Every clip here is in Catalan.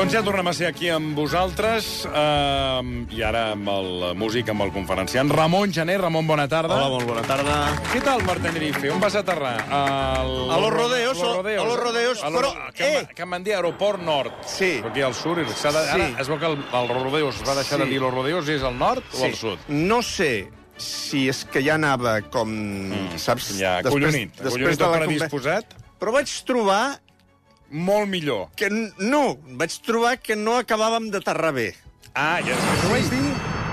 Doncs ja tornem a ser aquí amb vosaltres, eh, i ara amb el músic, amb el conferenciant. Ramon Gené, Ramon, bona tarda. Hola, molt bona tarda. Què tal per Tenerife? On vas aterrar? Al... A los rodeos, a a los rodeos, A lo- però, que, eh! que em van dir aeroport nord. Sí. Perquè al sud, de, ara Sí. es veu que el, el rodeos va deixar Sí. de dir los rodeos, és al nord o al sud? No sé si és que ja anava com... saps? Mm. Ja, collonit. després collonit de tot la predisposat, Però vaig trobar molt millor. que... No, vaig trobar que no acabàvem d'aterrar bé. Ah, ja t'ho vaig dir.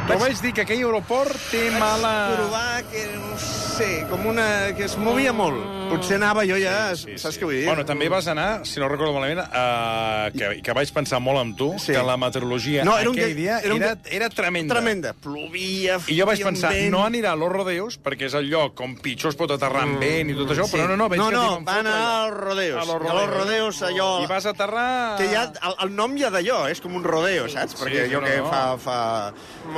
T'ho vaig dir que aquell aeroport té mala... Trobar que, no sé, com una... que es movia molt. Potser anava jo ja... saps què vull dir? Bueno, també vas anar, si no recordo malament, uh, que, que vaig pensar molt amb tu, Sí. que la meteorologia No, era un aquell dia- era un era, era tremenda. Tremenda. Plovia, I jo vaig pensar, vent. no anirà a Los Rodeos, perquè és el lloc on pitjor es pot aterrar amb vent i tot això, però no, no, veig no, que no, t'hi van va fotre anar allà. als rodeos. A los A los rodeos, allò... I vas aterrar... Que ja, el, el nom ja d'allò, és com un rodeo, saps? Sí, Perquè sí, allò no, que no. fa, fa...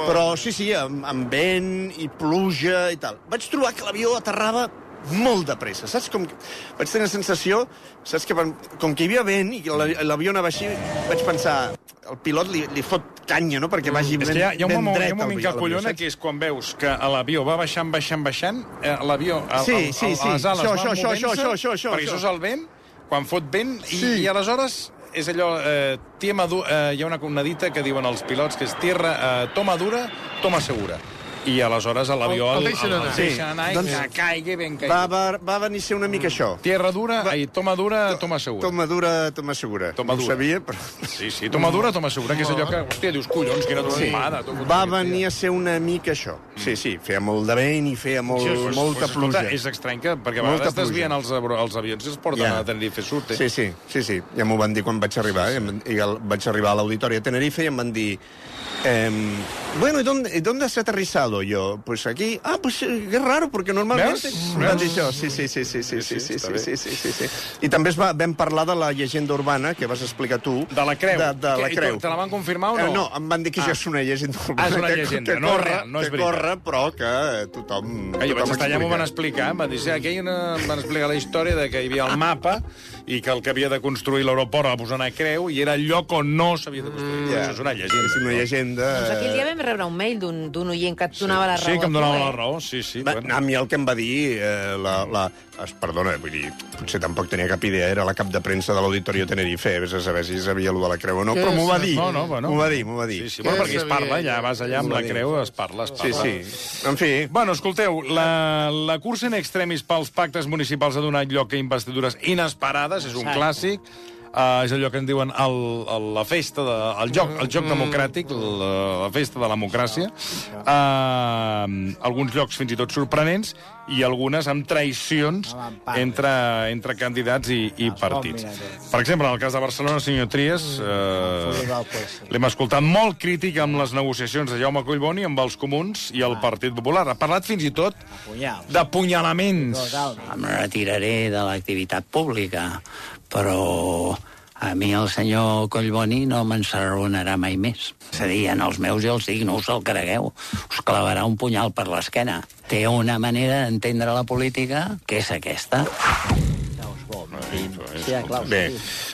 Però sí, sí, amb, amb vent i pluja i tal. Vaig trobar que l'avió aterrava molt de pressa, saps? Com que vaig tenir la sensació, saps que van- com que hi havia vent i l'avió anava així, vaig pensar, el pilot li, li fot canya, no?, perquè vagi És ben, que hi ha, hi ha un ben moment, hi dret ha un moment que collona, que és quan veus que l'avió va baixant, baixant, baixant, eh, l'avió, Sí, sí, sí. les ales Això, van això, això, movent-se, això, això, això, perquè això. això és el vent, quan fot vent, i, Sí. i aleshores és allò... Eh, tierra du- eh, hi ha una, una dita que diuen els pilots que és tierra, eh, toma dura, toma segura. I aleshores a l'avió El- el el, el, el anar. deixen anar i Doncs- que caigui ben caigui. Va, va, va venir a ser una mica això. Tierra dura, Va- ai, toma dura, toma segura. Toma dura, toma segura. Toma no ho dura. sabia, però... Sí, sí, toma dura, toma segura, que és allò que, hòstia, dius, collons, quina tornada. tu, Va venir a ser una mica això. Sí, sí, feia molt de vent i feia molt, Sí, pues, molta pues, escolta, pluja. és estrany que, perquè a vegades desvien els, els avions i els porten Ja. a Tenerife Sud. Eh? Sí, sí, sí, sí. Ja m'ho van dir quan vaig arribar. Eh? Em- I vaig arribar a l'auditori a Tenerife i em van dir... Eh, bueno, ¿y dónde, ¿y dónde has aterrizado? Yo, pues aquí. Ah, pues eh, qué raro, porque normalmente... Veus? Em van dir Veus? això. Sí, sí, sí, sí, sí, Sí, sí, sí, sí, sí, sí, sí, sí. I també es va, vam parlar de la llegenda urbana que vas explicar tu. De la creu. De, de la Que- creu. te la van confirmar o no? Eh, no, em van dir que Ah. això és una llegenda urbana. Ah, és una que- llegenda, que no és corre, no és que veritat. corre, però que tothom... Que jo vaig estar allà, m'ho van explicar, em van dir, sí, aquí una... em van explicar la història de que hi havia el mapa i que el que havia de construir l'aeroport va posar una creu i era el lloc on no s'havia de construir. Ja. Això és una llegenda. És una llegenda... Doncs aquí el dia vam rebre un mail d'un d'un oient que et donava la raó. Sí, que em donava la raó, sí, sí. Va, bueno. a mi el que em va dir, eh, la, la, es, perdona, vull dir, potser tampoc tenia cap idea, era la cap de premsa de l'Auditorio Tenerife, vés a saber si sabia allò de la creu o no, Què però m'ho va dir. No, no, bueno. M'ho va dir, m'ho va dir. Sí, sí, bueno, Què perquè es parla, ja vas allà amb la creu, es parla, es Sí, parla. sí. En fi, Bueno, escolteu, la, la cursa en extremis pels pactes municipals ha donat lloc a investidures inesperades, és un clàssic. Uh, és allò que en diuen el, el, la festa, de, el, joc, el joc democràtic, la, la festa de la democràcia. Uh, alguns llocs fins i tot sorprenents i algunes amb traïcions entre, entre candidats i, i partits. Per exemple, en el cas de Barcelona, senyor Trias, uh, l'hem escoltat molt crític amb les negociacions de Jaume Collboni amb els comuns i el Partit Popular. Ha parlat fins i tot d'apunyalaments. Em retiraré de l'activitat pública, però a mi el senyor Collboni no m'encerronarà mai més. És a dir, en els meus jo els dic, no us el cregueu, us clavarà un punyal per l'esquena. Té una manera d'entendre la política que és aquesta. Bé.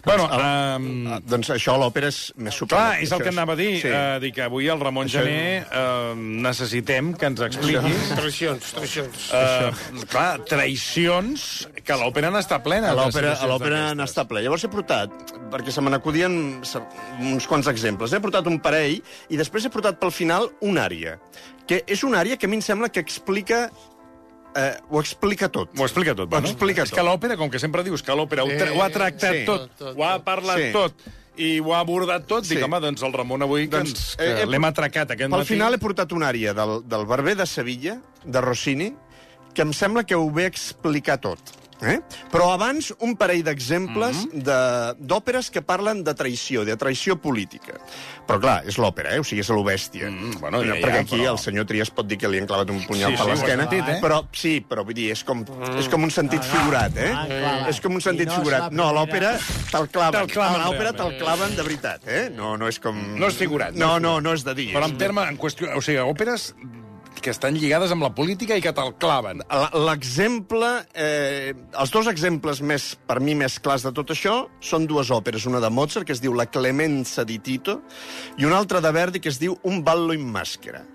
Bueno, um, Ah, doncs això l'òpera és més super... clar, és el que anava a dir, Sí. uh, dir que avui el Ramon Això- Gené uh, necessitem que ens expliqui Traicions, traicions. uh, clar, traïcions que l'òpera n'està plena. A l'òpera n'està ple. Llavors he portat, perquè se me n'acudien uns quants exemples, he portat un parell i després he portat pel final una àrea, que és una àrea que a mi em sembla que explica... Eh, ho explica tot. Ho explica tot, Ho bueno. explica És tot. que l'òpera, com que sempre dius que l'òpera ho, tra- ho ha tractat sí. tot, Tot, ho ha parlat Sí. tot, i ho ha abordat tot, dic, Sí. home, doncs el Ramon avui que, Doncs, ens, que eh, eh, l'hem atracat aquest Pel matí. final he portat una àrea del, del Barber de Sevilla, de Rossini, que em sembla que ho ve a explicar tot. Eh? Però abans, un parell d'exemples mm -hmm. d'òperes que parlen de traïció, de traïció política. Però clar, és l'òpera, eh? o sigui, és a lo bèstia. Mm, bueno, ja, perquè ja, aquí però- el senyor Trias pot dir que li han clavat un punyal Sí, per sí, l'esquena. eh? Però sí, però vull dir, és com, és com un sentit figurat, eh? Ah, clar. És com un sentit no figurat. No, a l'òpera te'l claven. Te'l claven A l'òpera realment. te'l claven de veritat, eh? No, no és com... No és figurat, no No, és no, no és de dir. Però en terme, en qüestió... O sigui, òperes que estan lligades amb la política i que te'l claven. La- L'exemple, eh, els dos exemples més, per mi més clars de tot això són dues òperes, una de Mozart, que es diu La Clemenza di Tito, i una altra de Verdi, que es diu Un ballo in maschera.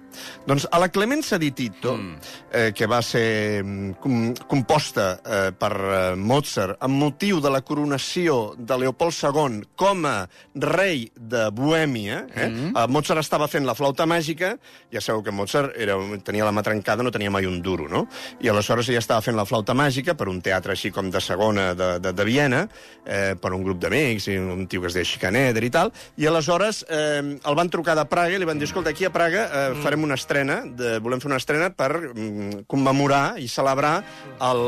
Doncs a la Clemenza di Tito, mm. eh, que va ser mm, com, composta eh, per eh, Mozart amb motiu de la coronació de Leopold II com a rei de Bohèmia, eh? mm. eh, Mozart estava fent la flauta màgica, ja sabeu que Mozart era, tenia la mà trencada, no tenia mai un duro, no? I aleshores ella estava fent la flauta màgica per un teatre així com de segona de, de, de Viena, eh, per un grup d'amics, i un tio que es deia Schikaneder i tal, i aleshores eh, el van trucar de Praga i li van dir, escolta, aquí a Praga eh, farem una estrena, de, volem fer una estrena per mm, commemorar i celebrar el,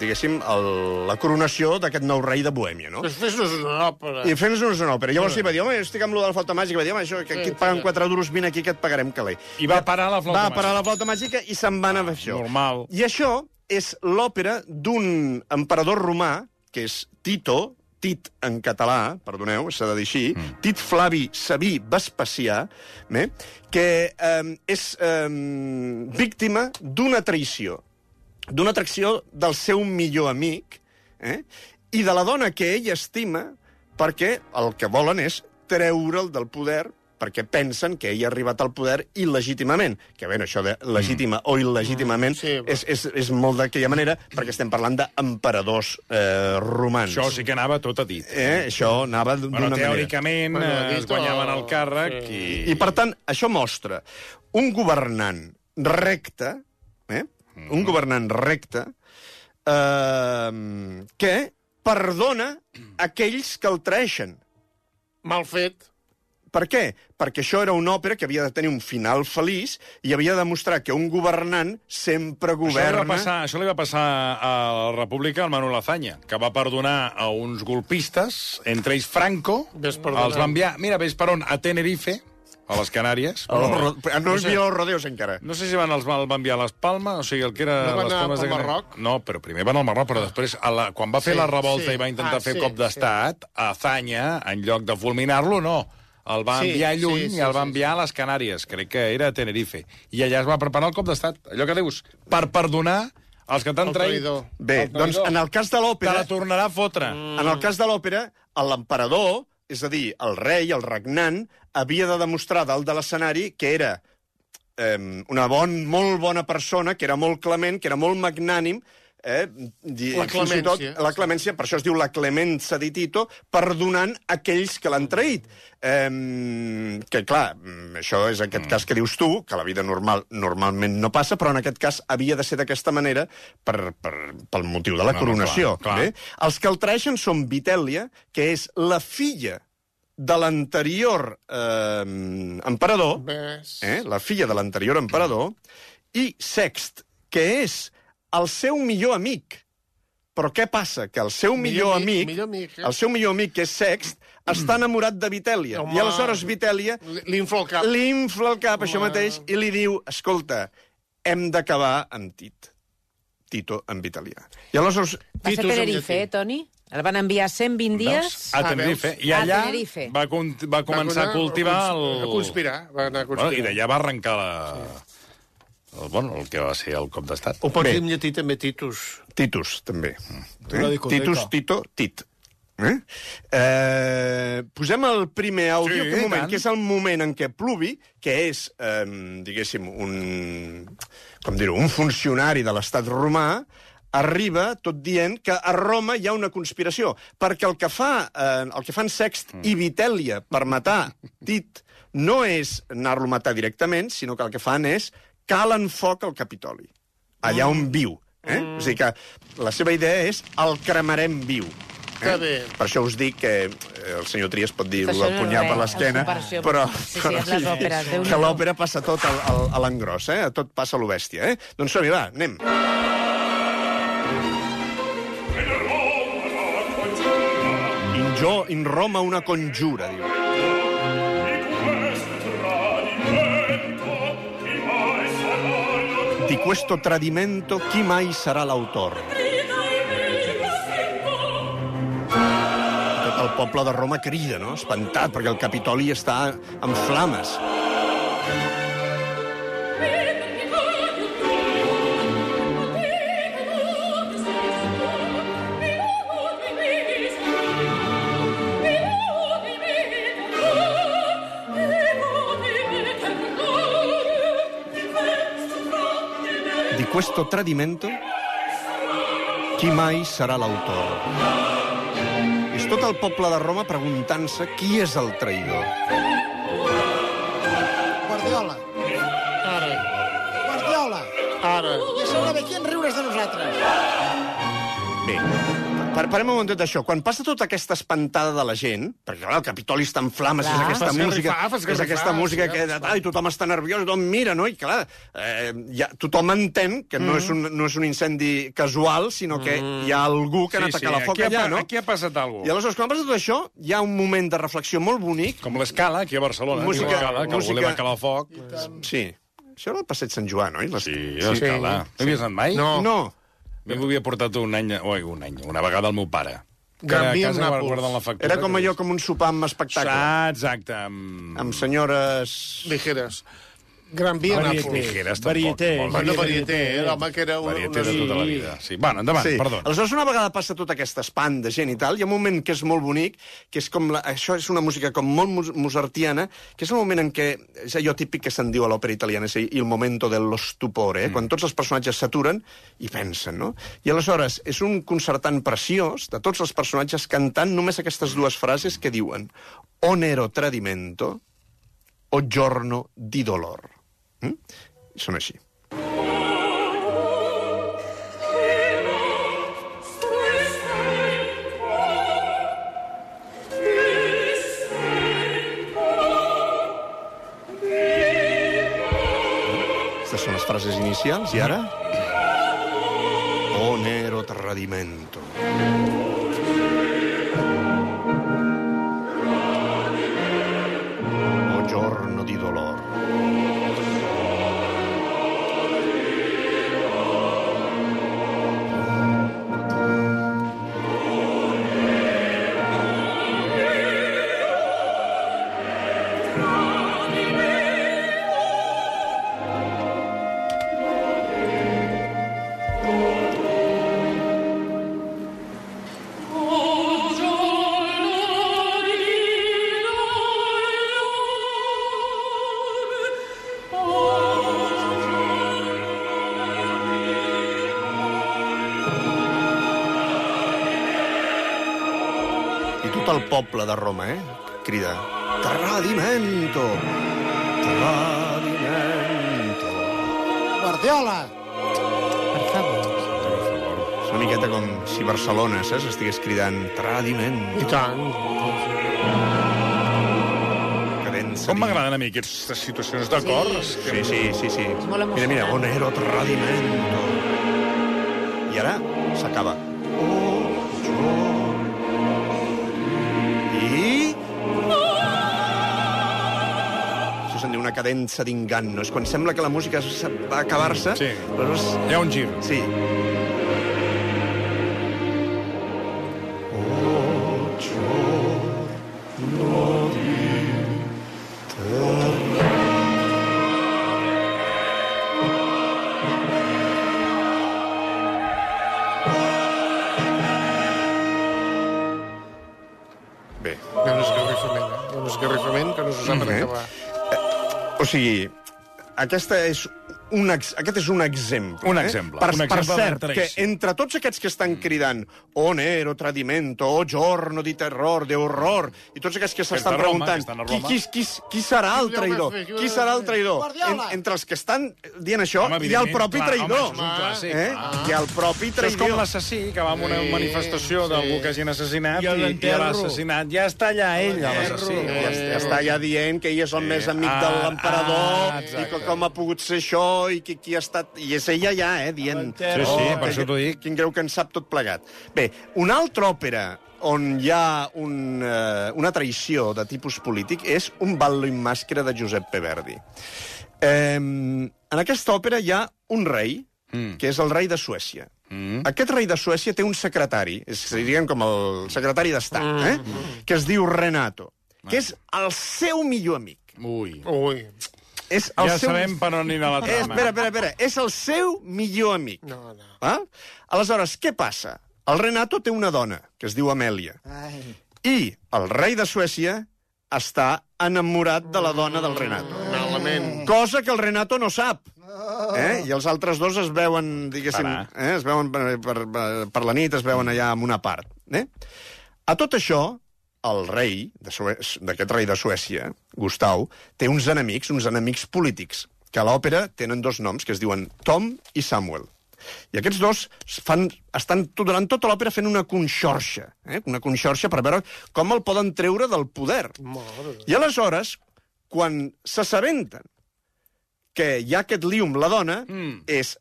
diguéssim, el, la coronació d'aquest nou rei de Bohèmia, no? Doncs fes-nos una òpera. I fent-nos una òpera. Llavors li va dir, home, estic amb lo de la flauta màgica. Va dir, home, això, que aquí et paguen 4 duros, vine aquí que et pagarem caler. I va parar la flauta Va parar la flauta màgica i se'n van a fer això. Normal. I això és l'òpera d'un emperador romà, que és Tito, Tit en català, perdoneu, s'ha de dir així, mm. Tit Flavi Sabí Vespasià, eh, que eh, és eh, víctima d'una traïció, d'una traïció del seu millor amic, eh, i de la dona que ell estima, perquè el que volen és treure'l del poder perquè pensen que ell ha arribat al poder il·legítimament. Que bé, això de legítima o il·legítimament sí, però- és, és, és molt d'aquella manera, perquè estem parlant d'emperadors eh, romans. Això sí que anava tot a dit. Eh, això anava d'una Bueno, manera. teòricament Bueno, bueno, es guanyaven el càrrec sí. i... I, per tant, això mostra un governant recte, eh? un governant recte, eh, que perdona aquells que el traeixen. Mal fet. Per què? Perquè això era una òpera que havia de tenir un final feliç i havia de demostrar que un governant sempre Això li, va governa... passar, això li va passar a la República al Manuel Azaña, que va perdonar a uns golpistes, entre ells Franco, els va enviar, mira, ves per on, a Tenerife, a les Canàries. El. No, no sé- és els rodeos encara. No sé si van, els, el va enviar a les Palmes, o sigui, el que era... No van les anar Palmes Gran- Marroc? No, però primer van al Marroc, però després, a la, quan va fer Sí, la revolta sí. i va intentar Ah, fer sí, cop d'estat, a Zanya, en lloc de fulminar-lo, no. El va Sí, enviar lluny sí, sí, i el va sí, enviar a les Canàries, crec que era a Tenerife. I allà es va preparar el cop d'estat. Allò que dius, per perdonar els que t'han El traït. traïdor. Bé, El doncs en el cas de Te l'òpera... la tornarà a fotre. En el cas de l'òpera, l'emperador, és a dir, el rei, el regnant, havia de demostrar dalt de l'escenari que era eh, una bon, molt bona persona, que era molt clement, que era molt magnànim, eh, di- La i tot, clemència. la clemència, per això es diu la clemenza di Tito, perdonant aquells que l'han traït. Eh, que, clar, mm, això és aquest cas que dius tu, que la vida normal normalment no passa, però en aquest cas havia de ser d'aquesta manera per, per, pel motiu de la No, no, coronació. clar, clar. Bé? Els que el traeixen són Vitèlia, que és la filla de l'anterior eh, emperador, Ves. eh, la filla de l'anterior emperador, i Sext, que és el seu millor amic. Però què passa? Que el seu millor, Millor amic, amic, millor amic, eh? el seu millor amic, que és Sext, està enamorat de Vitèlia. Home. I aleshores Vitèlia Li- Li infla el cap. li infla el cap, això Home. mateix, i li diu, escolta, hem d'acabar amb Tit. Tito amb Vitàlia. I aleshores, Va ser Titus en Tenerife, eh, Toni? El van enviar 120 dies... Veus? A Ah, Tenerife. veus? I A allà Tenerife. va, va començar a cultivar el... A conspirar. Va anar a Bueno, conspirar. I d'allà va arrencar la... El, bueno, el que va ser el cop d'estat. O pots dir en llatí també Titus. Titus, també. Una Eh? Titus, Tito, Tit. Eh? Eh, posem el primer àudio, Sí, que, moment, tant. que és el moment en què Pluvi, que és, eh, diguéssim, un, com dir un funcionari de l'estat romà, arriba tot dient que a Roma hi ha una conspiració, perquè el que, fa, eh, el que fan Sext i Vitèlia per matar Tit no és anar-lo a matar directament, sinó que el que fan és calen foc al Capitoli, allà on viu. Eh? Mm. O sigui que la seva idea és el cremarem viu. Eh? Que bé. Per això us dic que eh, el senyor Trias pot dir el punyal per l'esquena, però, sí, sí, però sí, òperes, que l'òpera passa tot al, al, a l'engròs, eh? tot passa a l'obèstia. Eh? Doncs som-hi, va, anem. In, jo, in Roma una conjura, diu. Di questo tradimento chi mai sarà l'autore? El poble de Roma crida, no? Espantat, perquè el Capitoli està en flames. Questo tradimento qui mai serà l'autor? És tot el poble de Roma preguntant-se qui és el traïdor. Guardiola. Ara, Guardiola. ara. Ja s'haurà de qui en riures de nosaltres. Bé, par parem un momentet d'això. Quan passa tota aquesta espantada de la gent, perquè clar, el Capitoli està en flames, Clar. és aquesta Fas música, fas és garrifar, aquesta música sí, que ja ai, tothom està nerviós, tothom mira, no? I clar, eh, ja, tothom entén que no, és un, no és un incendi casual, sinó que hi ha algú que ha anat a calar foc aquí, ha, allà, pa- no? aquí ha passat alguna I aleshores, quan passa tot això, hi ha un moment de reflexió molt bonic. Com l'escala, aquí a Barcelona. Música- que música- algú li va calar foc. Sí. Això era el passeig Sant Joan, oi? Les... Sí, l'escala. No havies anat mai? No. No. Mi m'ho havia portat un any, oi, un any, una vegada el meu pare. Que a casa guardant la factura. Era com allò, com un sopar amb espectacle. Ah, exacte. Amb... Amb senyores... Ligeres. Gran Via Varieté. Nàpols. Tampoc. Varieté. Molt Bueno, varieté. varieté, era l'home que era una... Varieté de tota la vida. Sí. Bueno, endavant, Sí. perdó. Aleshores, una vegada passa tot aquest espant de gent i tal, hi ha un moment que és molt bonic, que és com... La, això és una música com molt mozartiana, que és el moment en què... És allò típic que se'n diu a l'òpera italiana, és el momento dello stupore, eh? Mm. quan tots els personatges s'aturen i pensen, no? I aleshores, és un concertant preciós de tots els personatges cantant només aquestes dues frases que diuen o nero tradimento o giorno di dolor. Mm? Són així. Aquestes són les frases inicials, i ara? O nero poble de Roma, eh? Crida. Tradimento! Tradimento! Guardiola. Per favor. És una miqueta com si Barcelona, saps? Estigués cridant Tradimento. I tant. Com m'agraden a mi aquestes situacions d'acords. Sí, sí, sí, sí. molt Mira, mira. Onero Tradimento. I ara s'acaba. Oh, jo... Això se'n diu una cadença d'inganno. És quan sembla que la música va acabar-se. Sí. Aleshores... Hi ha un gir. Sí. Aquesta és un ex, aquest és un exemple. Un eh? exemple, Per, un per exemple cert, de que entre tots aquests que estan cridant o nero, tradimento, o giorno di terror, de horror, i tots aquests que s'estan Roma, preguntant que estan a qui, Roma. qui, qui, qui serà el traïdor? Qui serà el traïdor? En, entre els que estan dient això, Home, hi ha el propi clar, traïdor. home, això és un clàssic, eh? clar. Hi ha el propi Això és com traïdor. l'assassí, que va a una Sí, manifestació sí. d'algú que hagin assassinat I i, i l'ha assassinat. Ja està allà ell, l'assassí. Ja, ja està ja dient que ell és el Sí. més amic Ah, de l'emperador ah, i que com ha pogut ser això i qui, qui ha estat... I és ella ja, eh, dient... L'enterro. Sí, sí, per que- això t'ho dic. Quin greu que en sap tot plegat. Bé, una altra òpera on hi ha un, eh, una traïció de tipus polític és un ballo in màscara de Giuseppe Verdi. Eh, en aquesta òpera hi ha un rei, mm. que és el rei de Suècia. Mm. Aquest rei de Suècia té un secretari, és, diguem com el secretari d'estat, eh? que es diu Renato, que és el seu millor amic. Ui. Ui. És el Ja seu... sabem per on anirà la Eh, trama. espera, espera, espera. És el seu millor amic. No, no. Ah? Aleshores, què passa? El Renato té una dona, que es diu Amèlia. Ai. I el rei de Suècia està enamorat de la dona del Renato. Malament. Cosa que el Renato no sap. Eh? I els altres dos es veuen, diguéssim, eh? es veuen per, per, per, per la nit, es veuen allà en una part. Eh? A tot això, el rei d'aquest rei de Suècia, Gustau, té uns enemics, uns enemics polítics, que a l'òpera tenen dos noms, que es diuen Tom i Samuel. I aquests dos fan, estan durant tota l'òpera fent una conxorxa, eh? una conxorxa per veure com el poden treure del poder. I aleshores, quan s'assabenten que hi ha aquest liu amb la dona, mm. és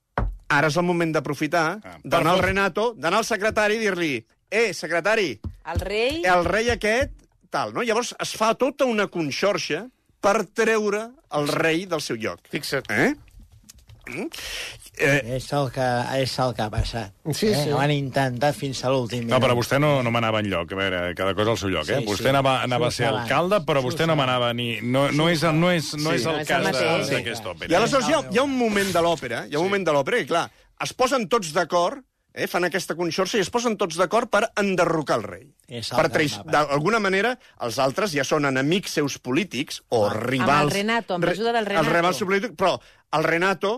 ara és el moment d'aprofitar, Ah, d'anar al Renato, d'anar al secretari i dir-li eh, secretari, El rei... el rei aquest, tal, no? Llavors es fa tota una conxorxa per treure el rei del seu lloc. Fixa't. Eh? Mm? Eh, És el que, és el que ha passat. Sí, eh? sí. Ho han intentat fins a l'últim No, però vostè no, no m'anava enlloc. A veure, cada cosa al seu lloc, eh? Sí, vostè sí. anava, anava a Sí, ser ho saben. alcalde, però Sí, vostè no saben. m'anava ni... No, no, és, el- no és, no Sí. és No el és cas el d'aquesta I òpera. aleshores hi ha, hi ha un moment de l'òpera, hi ha un moment de l'òpera que, clar, es posen tots d'acord, eh, fan aquesta conxorxa i es posen tots d'acord per enderrocar el rei. El Per treix... D'alguna manera, els altres ja són enemics seus polítics o rivals... Amb el Renato, amb l'ajuda del Renato. Els rivals polítics, però el Renato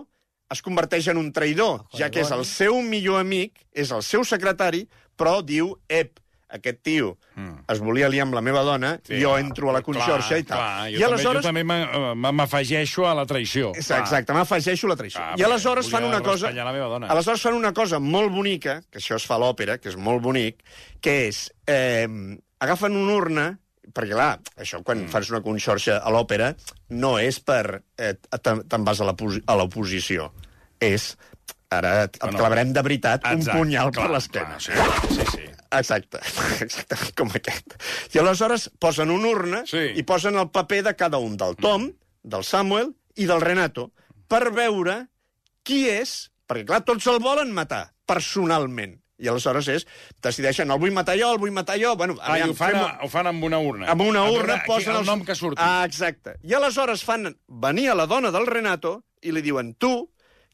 es converteix en un traïdor, ja que és el seu millor amic, és el seu secretari, però diu, ep, aquest tio Mm. es volia liar amb la meva dona, Sí, jo clar, entro a la conxorxa clar, i tal. Clar, jo I aleshores... també, jo també m'a- m'afegeixo a la traïció. Clar. exacte, m'afegeixo la traïció. Ah, I aleshores fan una cosa... la meva dona. Aleshores fan una cosa molt bonica, que això es fa a l'òpera, que és molt bonic, que és... Eh, agafen una urna, perquè, clar, això quan mm. fas una conxorxa a l'òpera no és per... Eh, te'n vas a a l'oposició. És... Ara et Bueno, clavarem de veritat un Exacte, punyal clar, per l'esquena. clar, Sí, sí, sí. Exacte, exacte, com aquest. I aleshores posen una urna Sí. i posen el paper de cada un, del Tom, del Samuel i del Renato, per veure qui és, perquè clar, tots el volen matar, personalment. I aleshores és, decideixen, el vull matar jo, el vull matar jo... Bueno, Ah, aviam, ho fan, a, ho fan amb una urna. amb una veure, urna aquí, posen el els- nom que surti. Ah, exacte. I aleshores fan venir a la dona del Renato i li diuen, tu,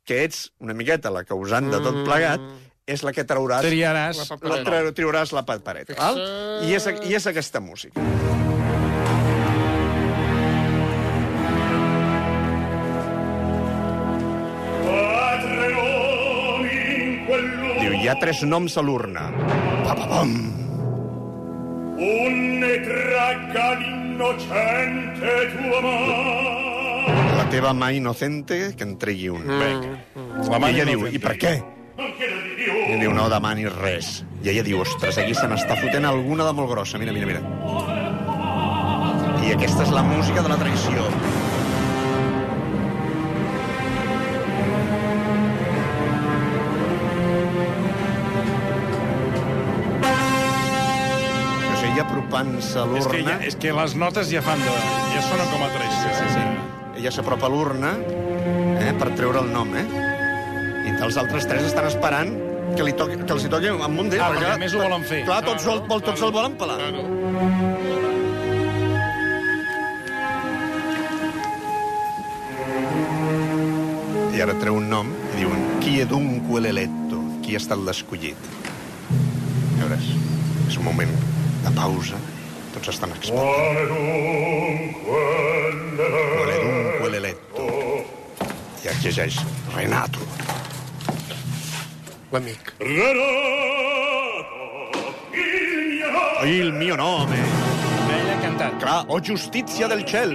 que ets una miqueta la causant de tot plegat, és la que trauràs... Triaràs La La tra triuràs la papereta. Val? I, és, I és aquesta música. Diu, hi ha tres noms a l'urna. Pa, pa, pam. La teva mà innocente que en tregui un. Mm. La I mà ella diu, innocente. i per què? I diu, no demanis res. I ella diu, ostres, aquí se n'està fotent alguna de molt grossa. Mira, mira, mira. I aquesta és la música de la traïció. Apropant-se a És que, l'urna... ja, és que les notes ja fan de... ja sonen com a traïció. Sí, sí. Ella s'apropa a l'urna eh, per treure el nom, eh? I els altres tres estan esperant que, li toqui, que els hi toqui amb un d'ells. Ah, perquè a més ho volen fer. Clar, tots, vol, vol, tots el volen pelar. Claro. I ara treu un nom i diuen qui è dunque l'eletto? Qui ha estat l'escollit? A veure, és un moment de pausa. Tots estan exposats. Qual è dunque l'eletto? I aquí llegeix Renato. L'amic. Il mio nome. Ella ha cantat. Clar, o justícia del cel.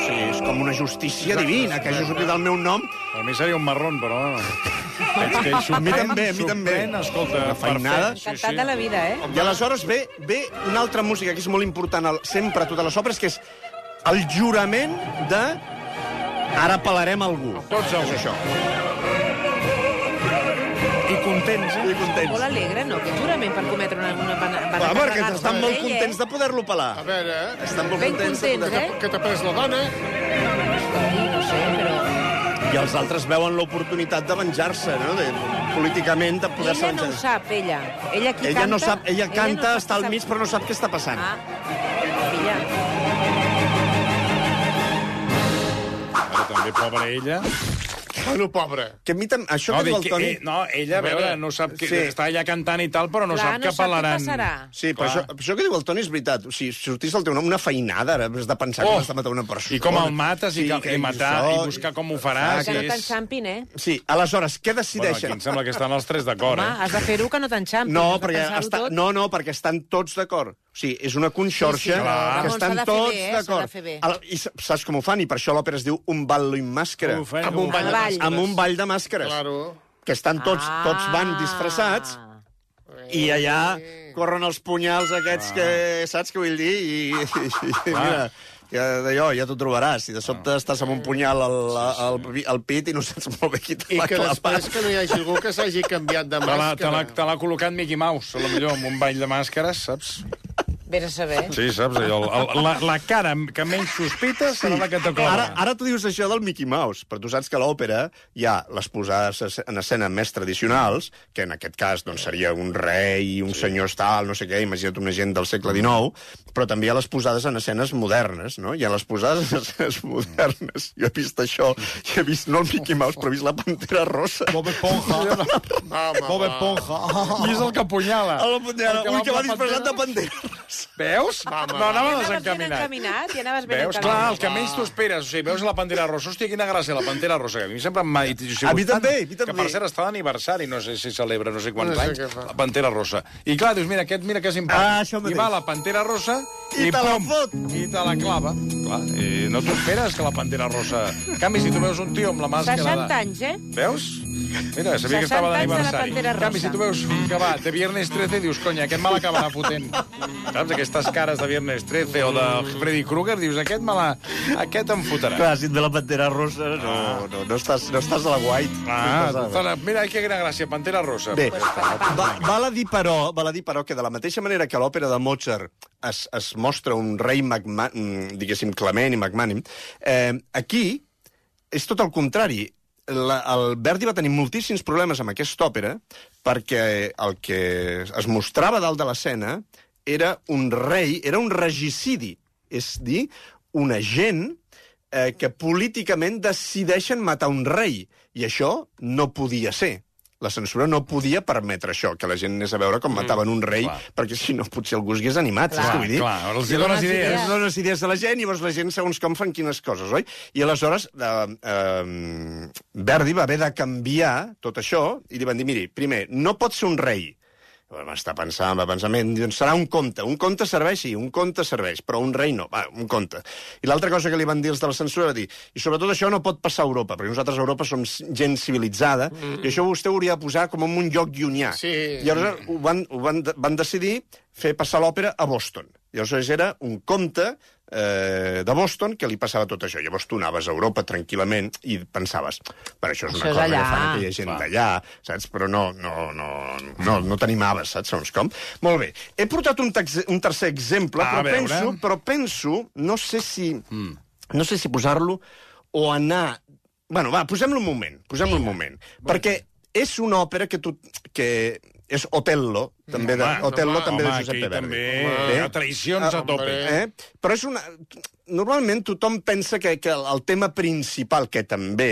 Sí, és com una justícia divina, que hagi sortit el meu nom. Per mi seria un marrón, però... Veig que A mi també, a mi també. Escolta, Una feinada. Encantat de la vida, eh? I aleshores ve, ve una altra música que és molt important sempre a totes les obres, que és el jurament de ara pelarem algú. Tots És els... això. Contents, eh? I contents. Molt alegre, no? Que jurament per cometre una... una van Clar, perquè estan molt ell, contents de poder-lo pelar. A veure, eh? Estan molt Ben contents, de contents, poder... eh? Que t'ha pres la dona. Sí, no sé, però... I els altres veuen l'oportunitat de venjar-se, no? De, políticament, de poder-se Ella no ho venjar. sap, ella. Ella qui Ella canta... no sap, ella canta, no està al mig, però no sap què està passant. Ah, ella. Ara també, pobra ella. Bueno, pobre. Que a mi tam... Això No, que diu el Toni... eh, no, ella, a veure, no sap que... Sí. Està allà cantant i tal, però no Clar, sap no que sap què pelaran. passarà. Sí, però això, això que diu el Toni és veritat. O sigui, si sortís el teu nom, una feinada, ara has de pensar Oh! que vas de matar una persona. I com el mates i, que, i matar, i buscar com ho faràs. Que no t'enxampin, eh? Sí, aleshores, què Bueno, aquí decideixen? em sembla que estan els tres d'acord, Home, eh? has de fer-ho que no t'enxampin. No, has perquè està... tot. no, no, perquè estan tots d'acord. O sigui, és una conxorxa Sí, sí, clar. que estan tots eh? D'acord. I sa- saps com ho fan? I per això l'òpera es diu Un ballo in màscara. Amb un ball ball. Amb un ball de màscares. Claro. Que estan tots, Ah. tots van disfressats i allà corren els punyals aquests que, saps què vull dir? I, i, i mira, ja, d'allò, ja t'ho trobaràs. I de sobte estàs amb un punyal al, al, al pit i no saps molt bé qui te I l'ha que clavat. després que no hi hagi algú que s'hagi canviat de màscara. te l'ha col·locat Mickey Mouse, a lo millor, amb un ball de màscares, saps? Vés a saber. Sí, saps? Allò, el, el, la, la cara que menys sospites serà la que te cobra. Ara, ara tu dius això del Mickey Mouse, però tu saps que a l'òpera hi ha les posades en escena més tradicionals, que en aquest cas doncs, seria un rei, un sí. senyor tal, no sé què, imagina't una gent del segle XIX, però també hi ha les posades en escenes modernes, no? Hi ha les posades en escenes modernes. Jo he vist això, i he vist no el Mickey Mouse, però he vist la Pantera Rosa. Bob Esponja. Bob. Esponja. I és el que apunyala. A la Pantera, El que ui, va que disfressat de pantera. Veus? Va, home, no, anava Anaves ben desencaminat. encaminat, i anaves ben Veus? encaminat. Clar, el que menys t'ho esperes. O sigui, veus la Pantera Rosa. Hòstia, quina gràcia, la Pantera Rosa. Que a mi sempre m'ha dit... A mi també, a mi Que, també. per cert, està d'aniversari, no sé si celebra no sé quants No sé anys, la Pantera Rosa. I clar, dius, mira, aquest, mira que simpàtic. Ah, això mateix. I va la Pantera Rosa I i, te la fot. I te la clava. Clar, i no t'ho esperes que la Pantera Rosa... En canvi, si tu veus un tio amb la màscara... 60 de... anys, eh? Veus? Mira, sabia que 60 estava de d'aniversari. En canvi, si tu veus que va de Viernes 13, dius, conya, aquest me l'acabarà fotent. Saps? Aquestes cares de Viernes 13 o de Freddy Krueger, dius, aquest me la... Aquest em fotrà. Clar, si ve la Pantera Rosa, no, no, no, estàs, no estàs a la white. Ah, no a la mira, que gran gràcia, Pantera Rosa. Bé, va, val, a dir, però, val a dir, però, que de la mateixa manera que l'òpera de Mozart es, es mostra un rei, magma, mm, diguéssim, clement i magmànim, eh, aquí és tot el contrari. La, el Verdi va tenir moltíssims problemes amb aquesta òpera perquè el que es mostrava dalt de l'escena era un rei, era un regicidi, és dir, una gent eh, que políticament decideixen matar un rei, i això no podia ser. La censura no podia permetre això, que la gent anés a veure com mataven un rei, clar. perquè si no potser algú es hagués animat, Clar, saps què vull dir? clar, els dones dones idees. Els dones idees a la gent, i llavors la gent segons com fan quines coses, oi? I aleshores eh, eh, Verdi va haver de canviar tot això, i li van dir, miri, primer, no pot ser un rei, va estar pensant, va pensar, "Men, doncs serà un conte. Un conte serveix, sí, un conte serveix, però un rei no. Va, un conte. I l'altra cosa que li van dir els de la censura va dir, i sobretot això no pot passar a Europa, perquè nosaltres a Europa som gent civilitzada, mm. i això vostè ho hauria de posar com en un lloc llunyà. Sí. I aleshores ho van, ho van, van decidir fer passar l'òpera a Boston. I aleshores era un conte eh, de Boston que li passava tot això. Llavors tu anaves a Europa tranquil·lament i pensaves, per això és una Això és cosa allà. que fan aquella gent d'allà, saps? Però no, no, no, no, no t'animaves, saps? Segons com. Molt bé. He portat un, un tercer exemple, A però veure. penso, però penso, no sé si, mm. no sé si posar-lo o anar... Bueno, va, posem-lo un moment, posem-lo un moment. Perquè és una òpera que tu... que és Otello, també de, Home, Otello home, també home, de Giuseppe Verdi. també Bé? hi ha traïcions a tope. Eh? Però és una... Normalment tothom pensa que, que el tema principal, que també,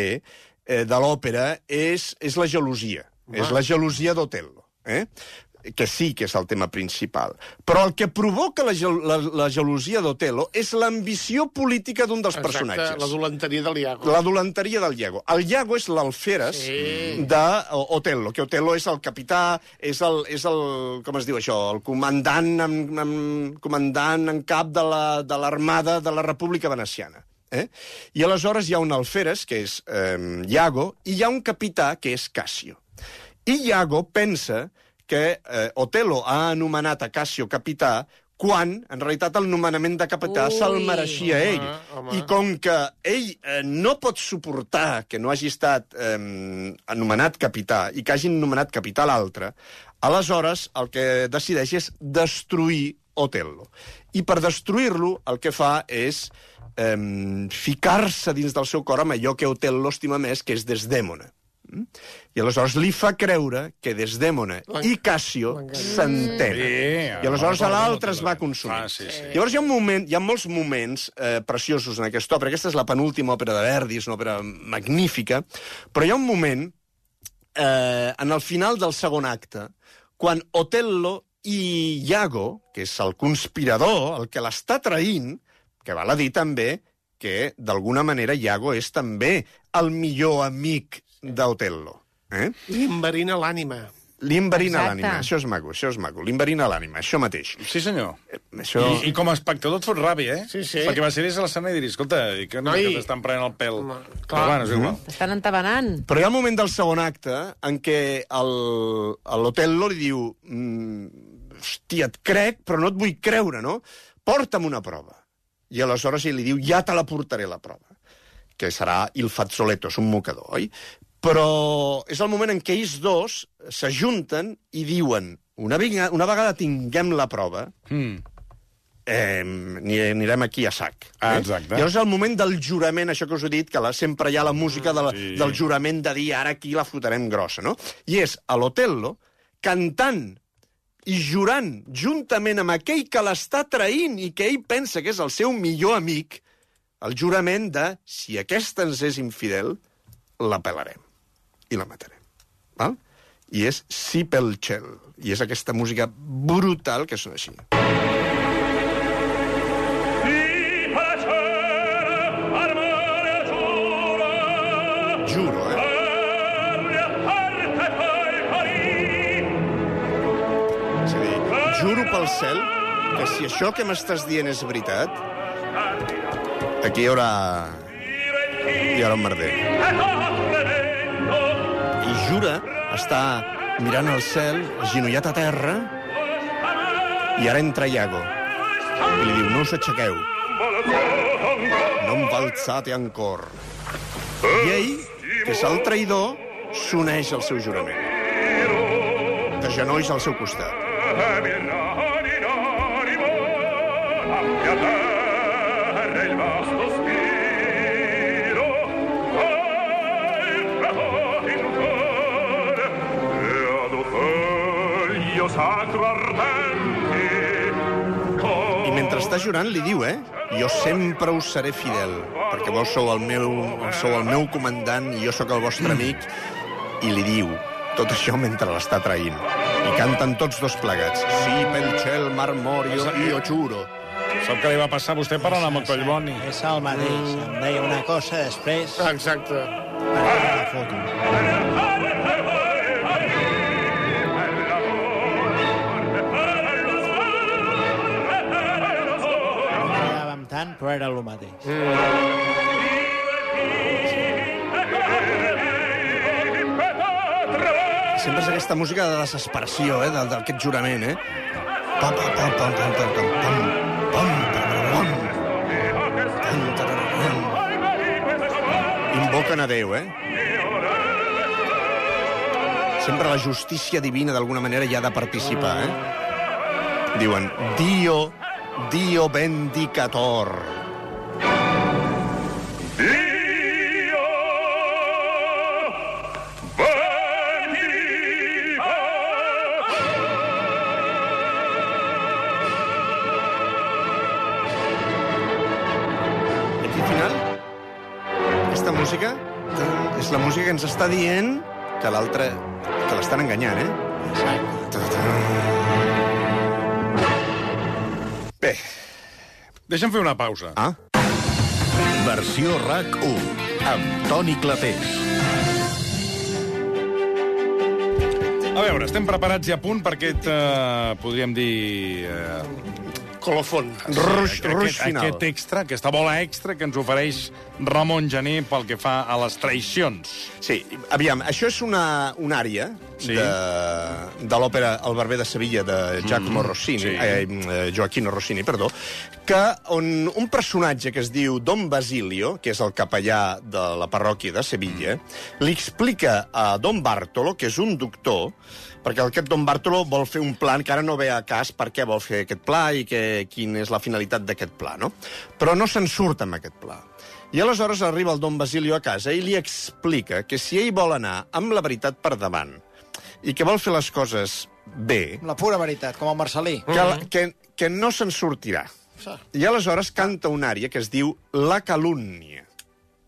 eh, de l'òpera, és, és la gelosia. És la gelosia d'Otello. Eh? Que sí que és el tema principal. Però el que provoca la, la, la gelosia d'Otello és l'ambició política d'un dels personatges. la dolenteria del Iago. La dolenteria del Iago. El Iago és l'alferes Sí. d'Otello, que Otello és el capità, és el, és el com es diu això, el comandant en, en, comandant en cap de la- de l'armada la, de la República Veneciana. Eh? I aleshores hi ha un alferes, que és eh, Iago, i hi ha un capità, que és Cassio. I Iago pensa que eh, Otello ha anomenat a Cassio capità quan, en realitat, el nomenament de capità se'l mereixia ell. Home, home. I com que ell eh, no pot suportar que no hagi estat eh, anomenat capità i que hagin nomenat capità l'altre, aleshores el que decideix és destruir Otello. I per destruir-lo el que fa és eh, ficar-se dins del seu cor amb allò que Otello estima més, que és Desdèmona. Mm? I aleshores li fa creure que Desdèmona i Cassio s'entenen. Sí, I aleshores recordo l'altre es va consumir. Ah, sí, sí. Llavors hi ha, un moment, hi ha molts moments eh, preciosos en aquesta òpera. Aquesta és la penúltima òpera de Verdi, és una òpera magnífica, però hi ha un moment, eh, en el final del segon acte, quan Otello i Iago, que és el conspirador, el que l'està traint, que val a dir també que, d'alguna manera, Iago és també el millor amic d'Otello. Eh? Li enverina l'ànima. Li enverina Exacte. l'ànima. Això és maco, això és maco. Li enverina l'ànima, això mateix. Sí, senyor. Això... I, I com a espectador et fot ràbia, eh? Sí, sí. Perquè vas a l'escena i diries, escolta, i que no, Noi. que t'estan prenent el pèl. Home, Però clar. bueno, és igual. T'estan entabanant. Però hi ha un moment del segon acte en què el- a l'Otello li diu mm, hòstia, et crec, però no et vull creure, no? Porta'm una prova. I aleshores ell li diu, ja te la portaré la prova. Que serà il fazzoletto, és un mocador, oi? Però és el moment en què ells dos s'ajunten i diuen, una vegada, una vegada tinguem la prova, Mm. eh, ni- anirem aquí a sac. Ah, eh? exacte. Llavors el moment del jurament, això que us he dit, que la, sempre hi ha la música de la, Sí. del jurament de dir ara aquí la fotrem grossa, no? I és a l'Otello cantant i jurant juntament amb aquell que l'està traint i que ell pensa que és el seu millor amic, el jurament de si aquesta ens és infidel, la pelarem i la matarem. Val? I és Si pel Cel. I és aquesta música brutal que sona així. Juro, eh? És a dir, juro pel cel que si això que m'estàs dient és veritat, aquí hi haurà... hi haurà un merder. Jura està mirant al cel, agenollat a terra, i ara entra Iago. I li diu, no us aixequeu. No em va alçate ancor. I ell, que és el traïdor, s'uneix al seu jurament. De genolls al seu costat. I mentre està jurant li diu, eh? Jo sempre us seré fidel, perquè vos sou el meu, sou el meu comandant i jo sóc el vostre amic. I li diu tot això mentre l'està traint. I canten tots dos plegats. Sí, pel cel marmorio, io juro. Sap què li va passar a vostè parlant amb el Collboni? És el mateix. Em deia una cosa, després Exacte. perquè la foto. Però era el mateix. Sempre és aquesta música de desesperació, eh? D'aquest jurament, eh? Pam, pam, pam, pam, pam, pam, pam, pam, pam, tarararram. Pam, tarararram. Invoquen a Déu, eh? Sempre la justícia divina, d'alguna manera, hi ha de participar, eh? Diuen, Dio, Dio bendicator. I aquí al final, aquesta música és la música que ens està dient que l'altre... que l'estan enganyant, eh? Deixa'm fer una pausa. ah, Versió RAC 1 amb Toni Clapés. A veure, estem preparats i a punt per aquest, eh, podríem dir... Eh, Colofon. ruix, aquest, ruix final. aquest extra, aquesta bola extra que ens ofereix Ramon Gené pel que fa a les traïcions. Sí, aviam, això és una, una àrea Sí. de, de l'òpera El barber de Sevilla de Giacomo Rossini, sí. eh, eh, Joaquino Rossini, perdó, que on un personatge que es diu Don Basilio, que és el capellà de la parròquia de Sevilla, li explica a Don Bartolo, que és un doctor, perquè aquest Don Bartolo vol fer un plan que ara no ve a cas per què vol fer aquest pla i que, quina és la finalitat d'aquest pla, no? Però no se'n surt amb aquest pla. I aleshores arriba el Don Basilio a casa i li explica que si ell vol anar amb la veritat per davant i que vol fer les coses bé, La pura veritat, com el Marcelí. que, la, que, que no se'n sortirà. I aleshores canta una àrea que es diu La calúmnia,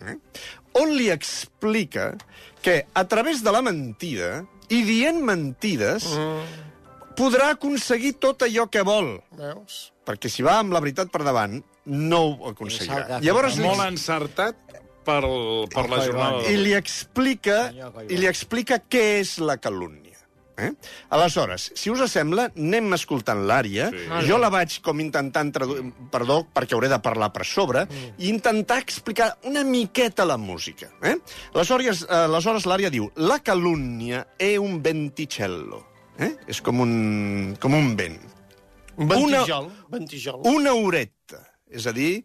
eh? on li explica que a través de la mentida i dient mentides podrà aconseguir tot allò que vol. Veus? Perquè si va amb la veritat per davant, no ho aconseguirà. Llavors Molt encertat per, per la jornada. i li explica i li explica què és la calúmnia. Eh? Aleshores, si us sembla, anem escoltant l'àrea. Sí. Jo la vaig com intentant traduir... Perdó, perquè hauré de parlar per sobre, mm. i intentar explicar una miqueta la música. Eh? Aleshores, eh, aleshores l'àrea diu La calúmnia è un venticello. Eh? És com un, com un vent. Un ventijol. Una... Ventijol. Una horeta. És a dir,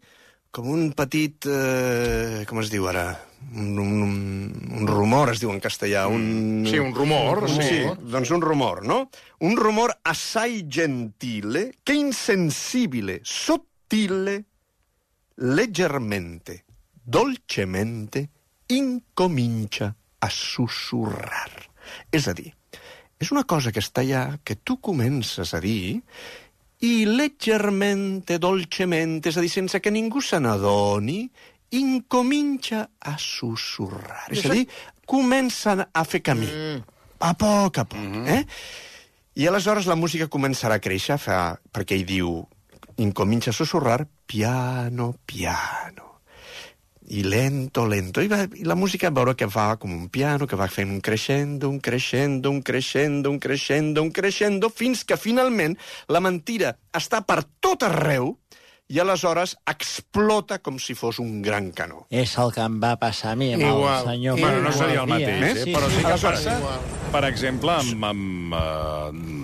com un petit... Eh, com es diu ara? Un, un, un rumor, es diu en castellà. Un... Sí, un rumor. Sí, Sí. doncs un rumor, no? Un rumor assai gentile che insensibile, sottile, leggermente, dolcemente incomincia a sussurrar. És a dir, és una cosa que està allà, que tu comences a dir, i leggermente, dolcemente, és a dir, sense que ningú se n'adoni, incomincia a sussurrar. És a dir, comencen a fer camí. A poc a poc, eh? I aleshores la música començarà a créixer, fa, perquè ell diu, incomincia a sussurrar piano, piano. I lento, lento. I, va, I la música veure que fa com un piano, que va fent un crescendo, un crescendo, un crescendo, un crescendo, un crescendo, fins que finalment la mentira està per tot arreu i aleshores explota com si fos un gran canó. És el que em va passar a mi amb Igual. el senyor... Bueno, no seria el mateix, eh? Sí, però sí que Aleshores, passa, per exemple, amb, amb, uh,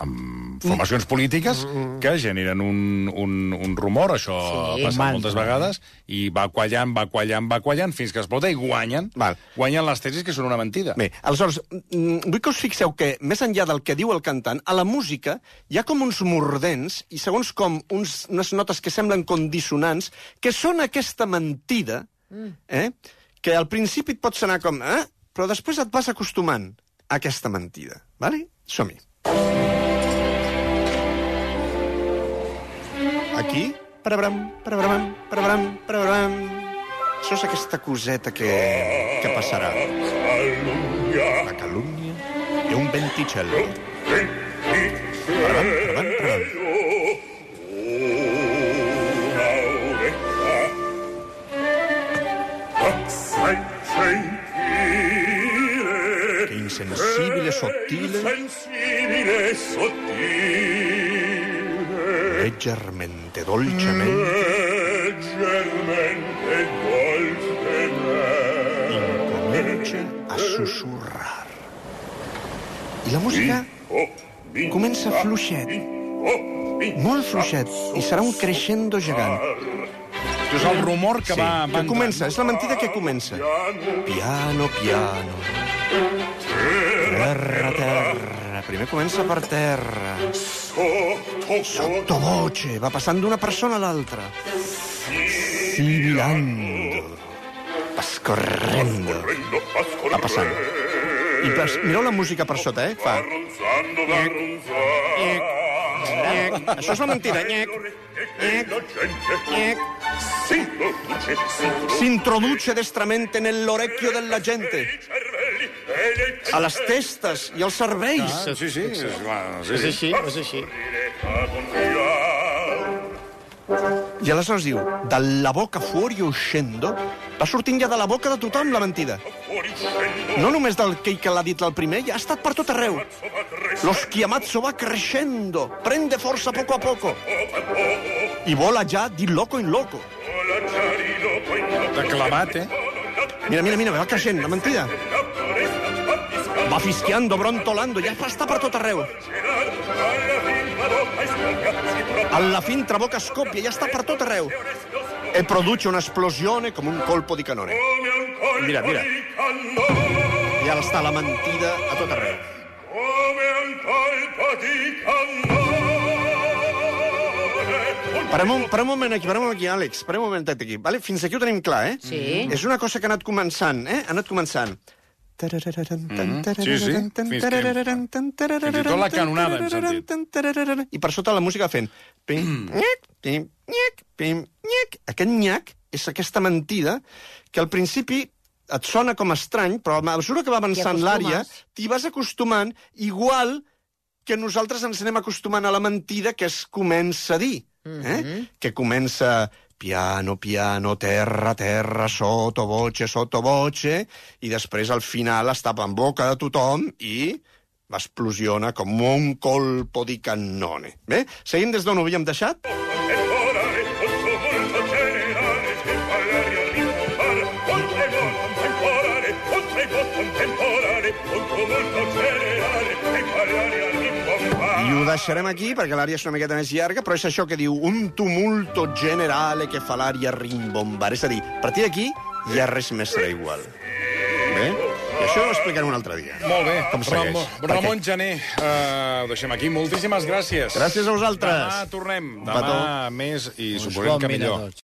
amb formacions polítiques que generen un, un, un rumor, això Sí, ha passat mantra. moltes vegades, i va quallant, va quallant, va quallant, fins que explota i guanyen. Val. Guanyen les tesis que són una mentida. Bé, aleshores, mm, vull que us fixeu que, més enllà del que diu el cantant, a la música hi ha com uns mordents, i segons com uns, unes notes que semblen condissonants, que són aquesta mentida, eh? que al principi et pot sonar com... Eh? Però després et vas acostumant a aquesta mentida. Vale? Som-hi. Aquí, parabram, parabram, parabram, parabram. Això és aquesta coseta que, que passarà. La calúmnia è un venticello. Parabam, parabam, parabam. Che insensibile, sottile, leggermente, dolcemente, incomincia a sussurrar. I la música comença fluixet, molt fluixet, i serà un crescendo gegant. Això és el rumor que Sí, va... que comença, és la mentida que comença. Piano, piano. Terra, terra. Primer comença per terra. Sottovoce, va passant d'una persona a l'altra. Va scorrendo. Va passant. I pas, mireu la música per sota, eh? Fa... Això és la mentida. Nyec, nyec, nyec. Si introduce destramente nell'orecchio della gente, a les testes i als cervells. Sí, sí, sí, clar, sí, És així, és així. I aleshores diu, de la boca fuori uscendo, va sortint ja de la boca de tothom la mentida. No només del que, que l'ha dit el primer, ja ha estat per tot arreu. Lo schiamazzo va crescendo, prende forza poco a poco. I vola ja di loco in loco. De clavat, eh? Mira, mira, mira, va creixent, la mentida. Va fischiando, brontolando, ja està per tot arreu. Alla fin traboca scoppia, ja està per tot arreu. E produce un'esplosione come un colpo di canone. Mira, mira. Ja està la mentida a tot arreu. Parem un, parem un moment aquí, parem un aquí, Àlex. Parem un moment aquí. Vale? Fins aquí ho tenim clar, eh? Sí. És una cosa que ha anat començant, eh? Ha anat començant. Mhm. Sí, sí. La canonada hem sentit. I per sota la música fent... Pim, nyac, pim, nyac, pim, nyac. Aquest nyac és aquesta mentida que al principi et sona com estrany, però a mesura que va avançant l'àrea, t'hi vas acostumant, igual que nosaltres ens anem acostumant a la mentida que es comença a dir. eh? Que comença piano, piano, terra, terra, sotto voce, sotto voce, i després al final es tapa en boca de tothom i explosiona com un colpo di cannone. Bé? Seguim des d'on ho havíem deixat? Deixarem aquí perquè l'àrea és una miqueta més llarga, però és això que diu un tumulto generale que fa l'àrea rimbombare. És a dir, a partir d'aquí ja res més serà igual. Bé? I això ho explicarem un altre dia. Molt bé. Com segueix? Ramon, Ramon Gené, uh, ho deixem aquí. Moltíssimes gràcies. Gràcies a vosaltres. Demà tornem. Demà més i Uns suposem que millor.